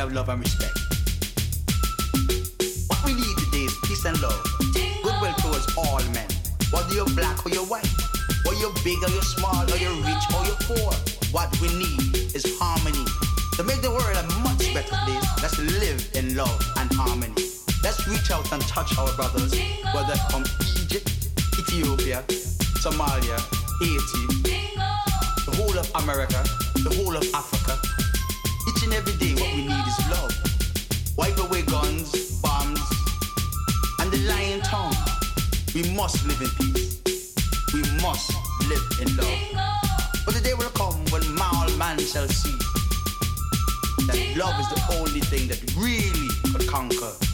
of love and respect. What we need today is peace and love. Goodwill towards all men. Whether you're black or you're white. Whether you're big or you're small, or you're rich or you're poor. What we need is harmony. To make the world a much better place, let's live in love and harmony. Let's reach out and touch our brothers, whether from Egypt, Ethiopia, Somalia, Haiti, the whole of America, the whole of Africa. And every day, what we need is love. Wipe away guns, bombs, and the lying tongue. We must live in peace. We must live in love. But the day will come when all man shall see that love is the only thing that really could conquer.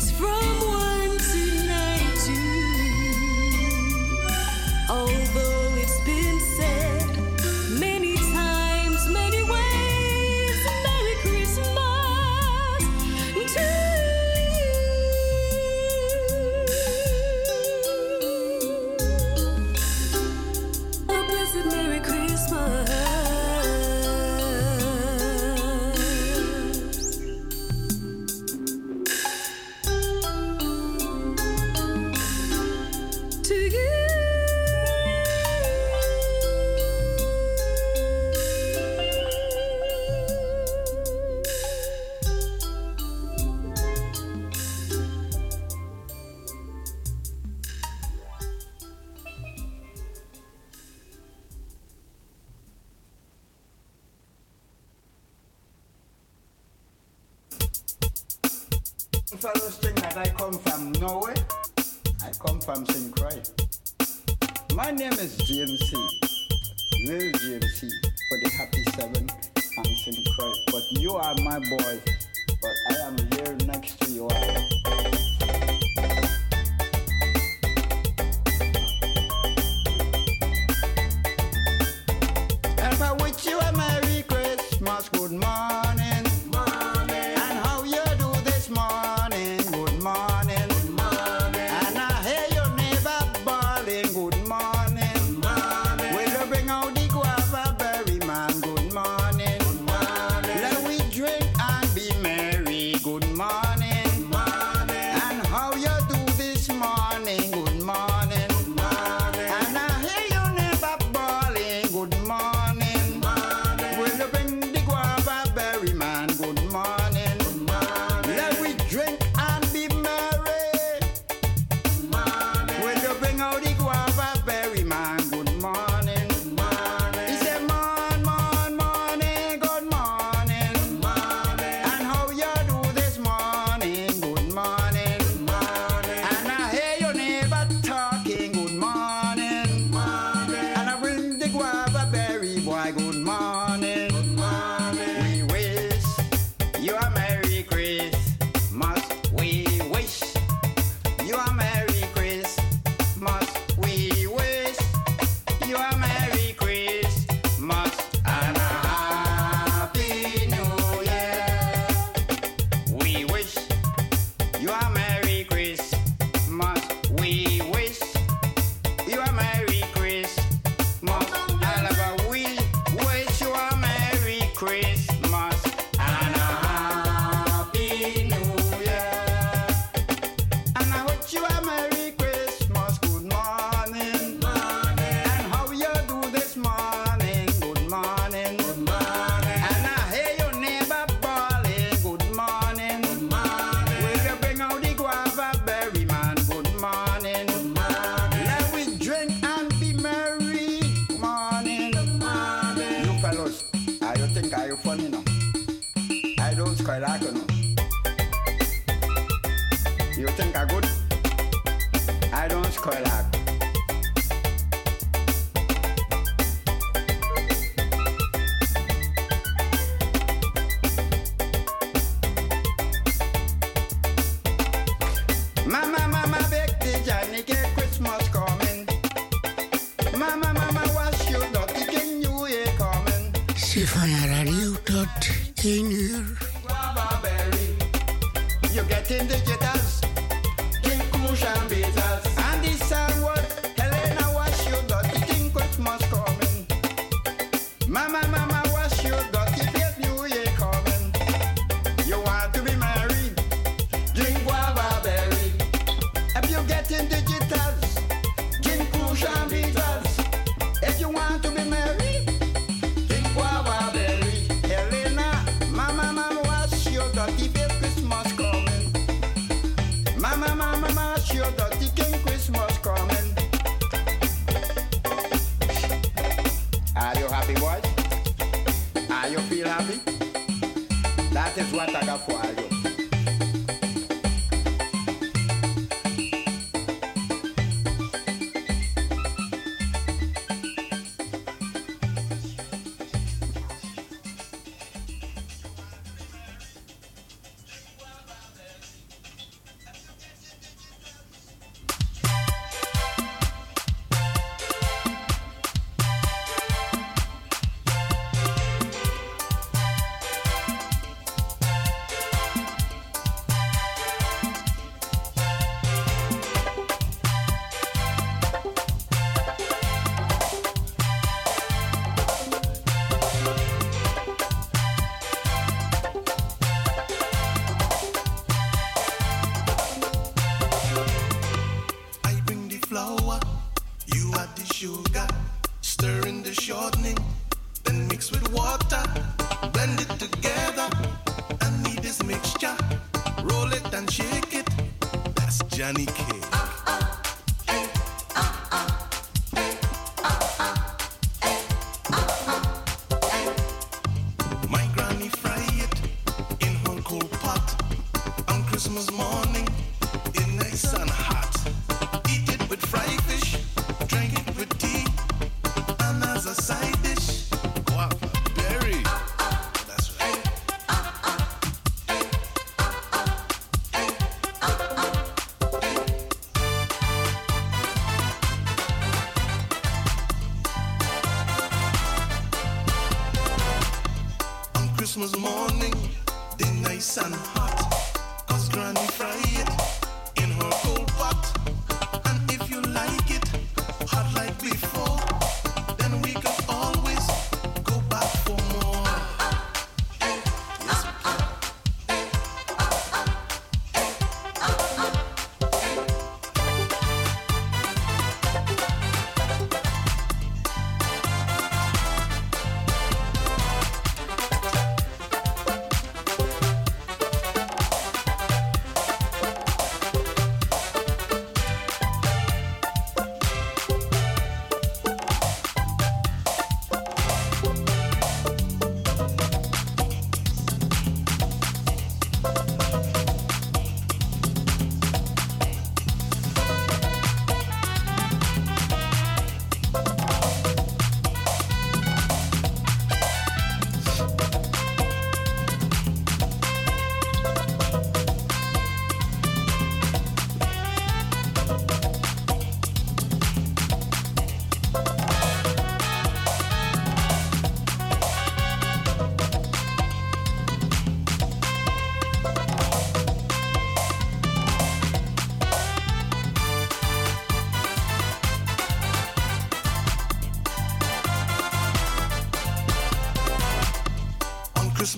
Kids from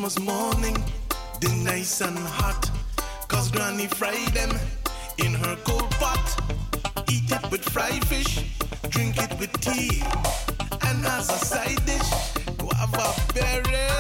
Christmas morning, the nice and hot. Cause Granny fried them in her cold pot. Eat it with fried fish, drink it with tea. And as a side dish, guava berry.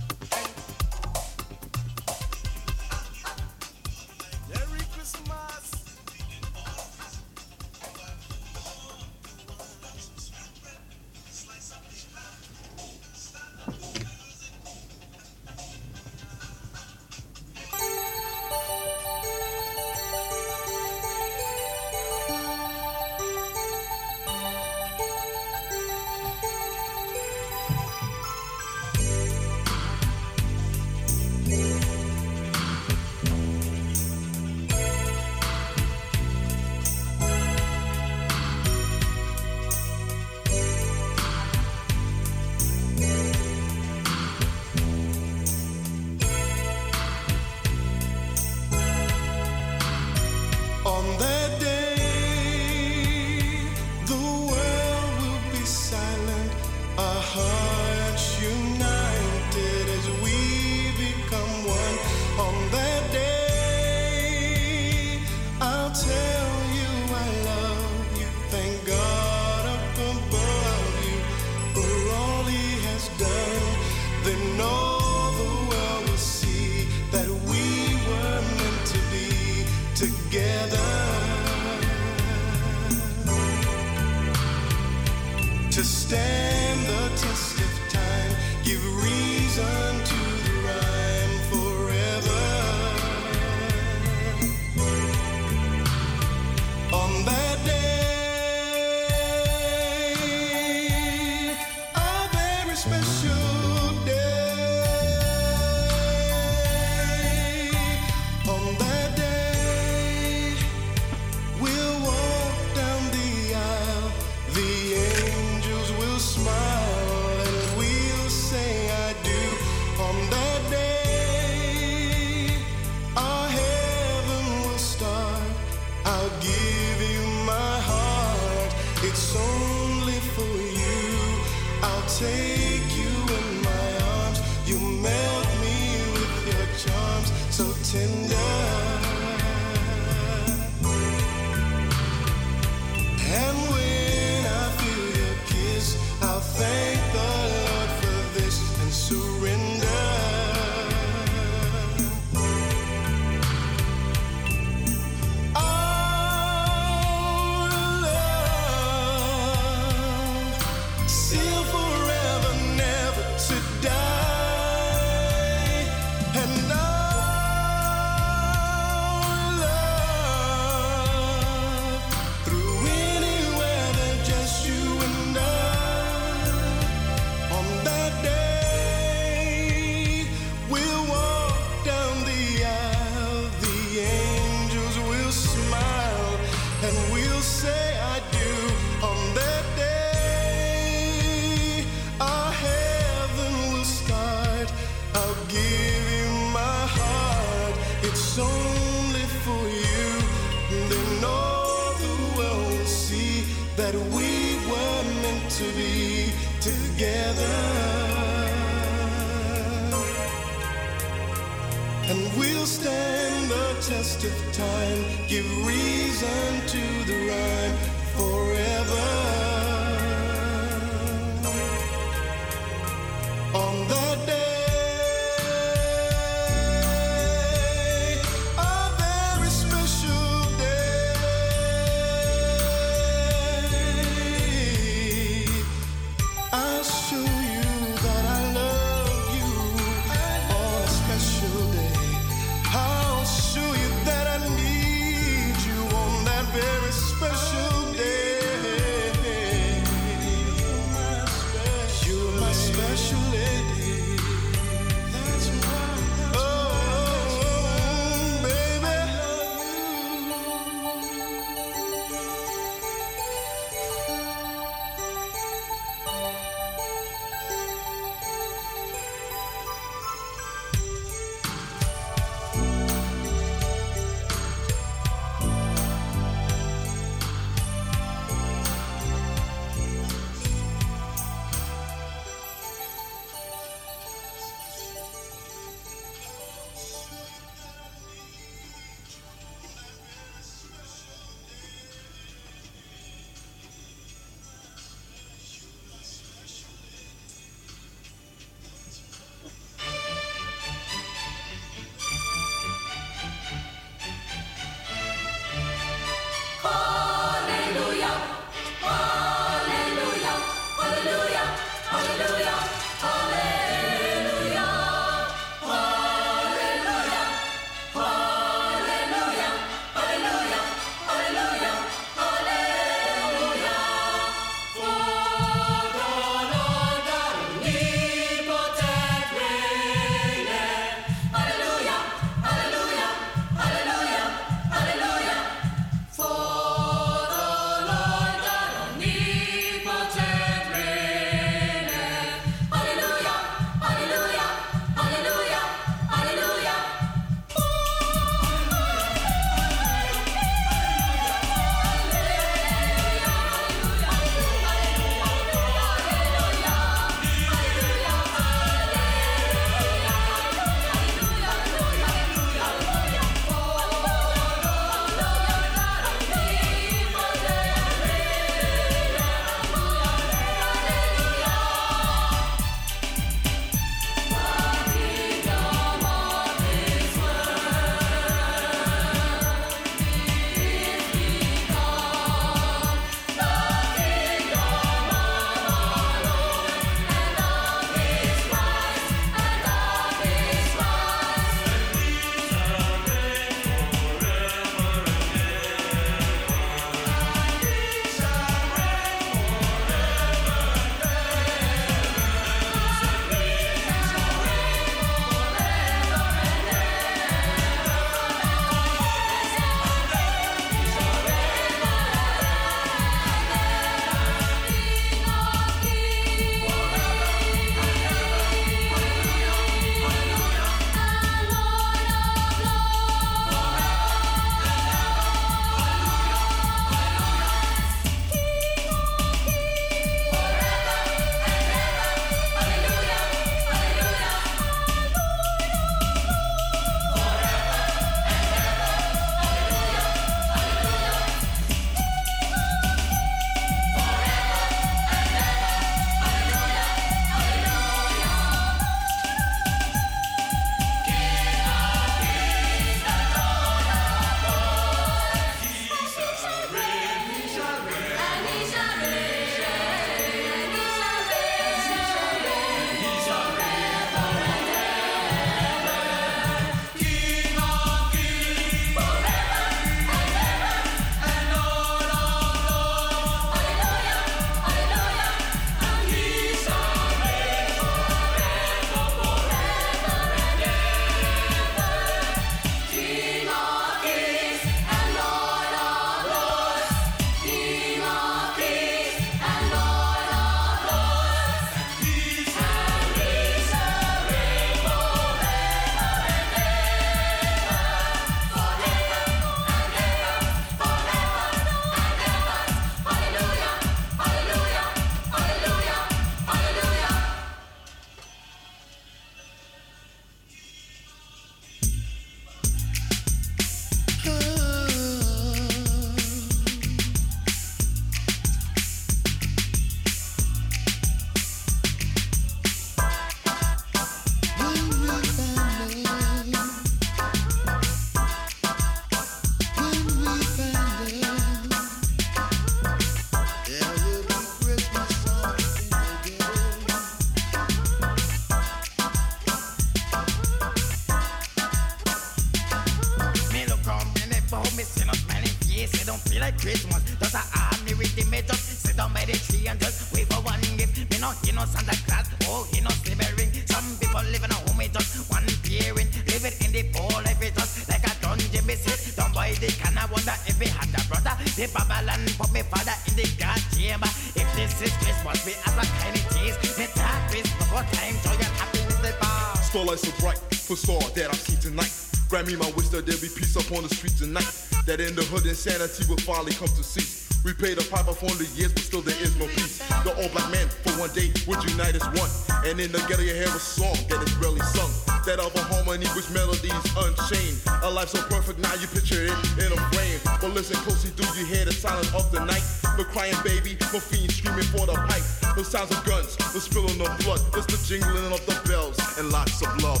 Like Christmas. Just a army with the just sit down by the tree and just wait for one gift. Me no, he no Santa Claus, oh, he no slivering. Some people live in a home with just one parent. Live it in the poor life, it's just like a dungeon. Me sit down by the can, I wonder if he had a brother. The Babylon put me father in the God chamber. If this is Christmas, we have a of tease. Me talk Christmas, what time joy and happiness the bar. Starlight so bright, for star that I see tonight. Grant me my wish that there be peace up on the streets tonight. That in the hood insanity will finally come to cease. We paid a piper for 100 years, but still there is no peace. The all black man for one day would unite as one. And in the ghetto you hear a song that is rarely sung. That of a harmony which melodies unchained. A life so perfect now you picture it in a frame. But listen closely, do you hear the silence of the night? The crying baby, the fiend screaming for the pipe. The sounds of guns, the spilling of blood. The jingling of the bells and lots of love.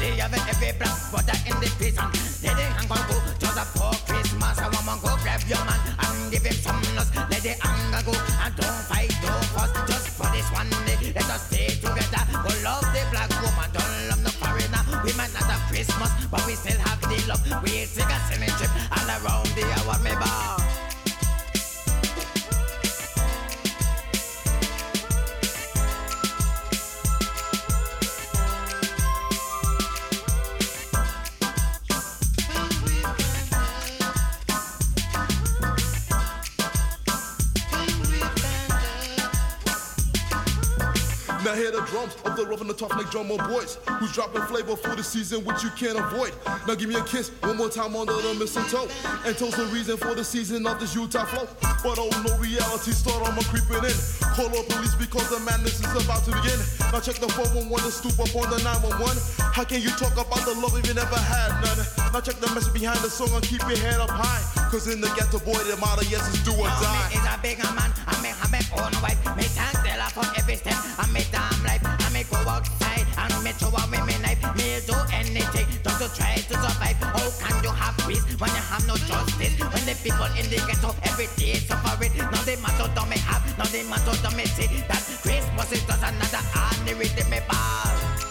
They have every black brother in the prison. They on go just a for Christmas. I want to go grab your man give him some nuts. Let the anger go and don't fight, don't fuss. Just for this one day, let us stay together. Go love the black woman, don't love no foreigner. We might not have Christmas, but we still have the love. We take a sailing trip all around the hour, me Now hear the drums of the rough and the tough neck drummer boys. Who's dropping flavor for the season which you can't avoid. Now give me a kiss one more time under the mistletoe. And toast the reason for the season of this Utah flow. But oh no reality start on my creeping in. Call up police because the madness is about to begin. Now check the 411 to stoop up on the 911 How can you talk about the love if you never had none? Now check the message behind the song and keep your head up high. Cause in the ghetto boy the motto yes is do or die. me is a bigger man, me have me own wife. Me thank the for every step, and me damn life. And me go outside, and me throw away me knife. Me do anything just to try to survive. How can you have peace when you have no justice? When the people in the ghetto every day suffering. Now they matter don't me have, now the matter don't me see that Christmas is just another ordinary day me bar.